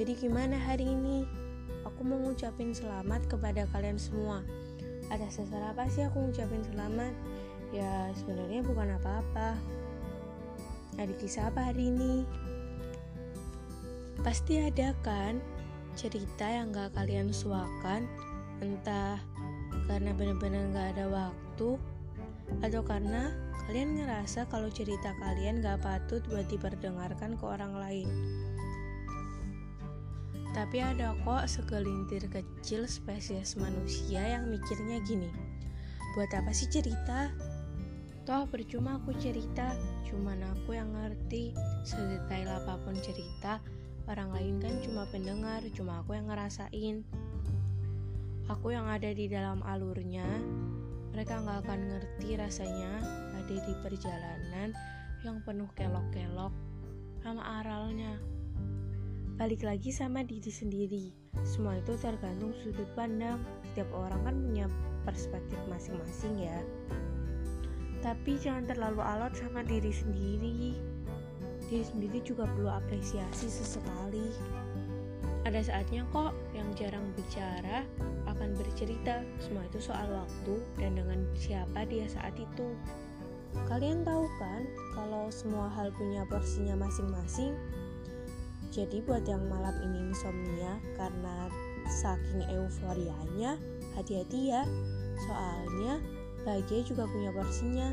Jadi gimana hari ini? Aku mau ngucapin selamat kepada kalian semua. Ada sesuatu apa sih aku ngucapin selamat? Ya sebenarnya bukan apa-apa. Ada kisah apa hari ini? Pasti ada kan cerita yang gak kalian suakan Entah karena benar-benar gak ada waktu Atau karena kalian ngerasa kalau cerita kalian gak patut buat diperdengarkan ke orang lain Tapi ada kok segelintir kecil spesies manusia yang mikirnya gini Buat apa sih cerita? Toh percuma aku cerita, cuman aku yang ngerti sedetail apa pun cerita Orang lain kan cuma pendengar, cuma aku yang ngerasain. Aku yang ada di dalam alurnya, mereka nggak akan ngerti rasanya ada di perjalanan yang penuh kelok-kelok sama aralnya. Balik lagi sama diri sendiri, semua itu tergantung sudut pandang. Setiap orang kan punya perspektif masing-masing ya. Tapi jangan terlalu alot sama diri sendiri diri sendiri juga perlu apresiasi sesekali. Ada saatnya kok yang jarang bicara akan bercerita, semua itu soal waktu dan dengan siapa dia saat itu. Kalian tahu kan kalau semua hal punya porsinya masing-masing? Jadi buat yang malam ini insomnia karena saking euforianya, hati-hati ya. Soalnya bahagia juga punya porsinya.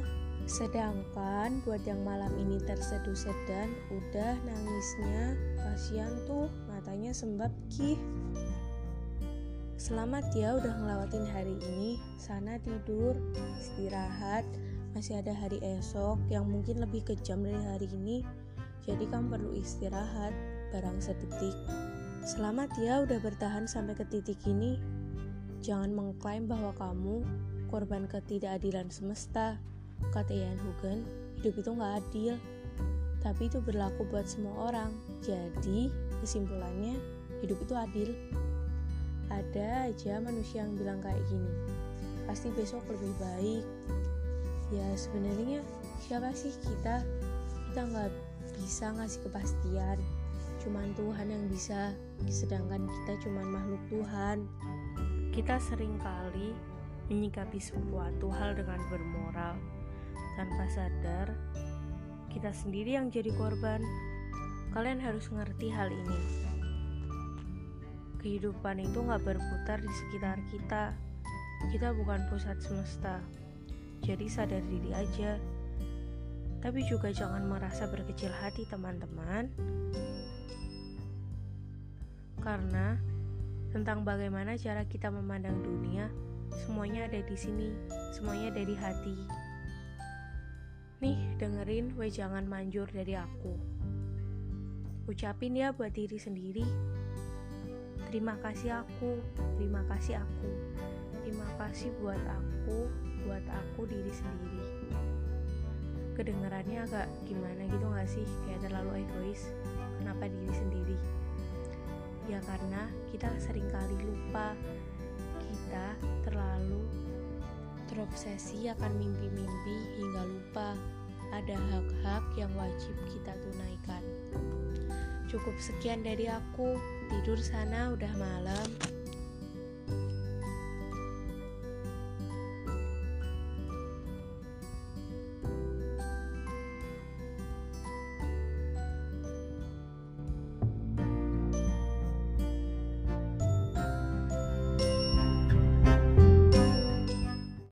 Sedangkan buat yang malam ini terseduh sedan, udah nangisnya, kasihan tuh matanya sembab kih. Selamat ya udah ngelawatin hari ini, sana tidur, istirahat, masih ada hari esok yang mungkin lebih kejam dari hari ini, jadi kamu perlu istirahat, barang sedetik. Selamat ya udah bertahan sampai ke titik ini. Jangan mengklaim bahwa kamu korban ketidakadilan semesta. Kata Ian Hugen, hidup itu nggak adil, tapi itu berlaku buat semua orang. Jadi, kesimpulannya, hidup itu adil. Ada aja manusia yang bilang kayak gini, pasti besok lebih baik. Ya sebenarnya siapa sih kita? Kita nggak bisa ngasih kepastian. Cuman Tuhan yang bisa, sedangkan kita cuman makhluk Tuhan. Kita sering kali menyikapi sesuatu hal dengan bermoral, tanpa sadar, kita sendiri yang jadi korban. Kalian harus ngerti hal ini. Kehidupan itu gak berputar di sekitar kita. Kita bukan pusat semesta. Jadi sadar diri aja. Tapi juga jangan merasa berkecil hati teman-teman. Karena tentang bagaimana cara kita memandang dunia, semuanya ada di sini, semuanya ada di hati. Nih, dengerin jangan manjur dari aku. Ucapin ya buat diri sendiri. Terima kasih aku, terima kasih aku. Terima kasih buat aku, buat aku diri sendiri. Kedengarannya agak gimana gitu gak sih? Kayak terlalu egois. Kenapa diri sendiri? Ya karena kita sering kali lupa kita terlalu terobsesi akan mimpi-mimpi hingga lupa ada hak-hak yang wajib kita tunaikan. Cukup sekian dari aku. Tidur sana udah malam.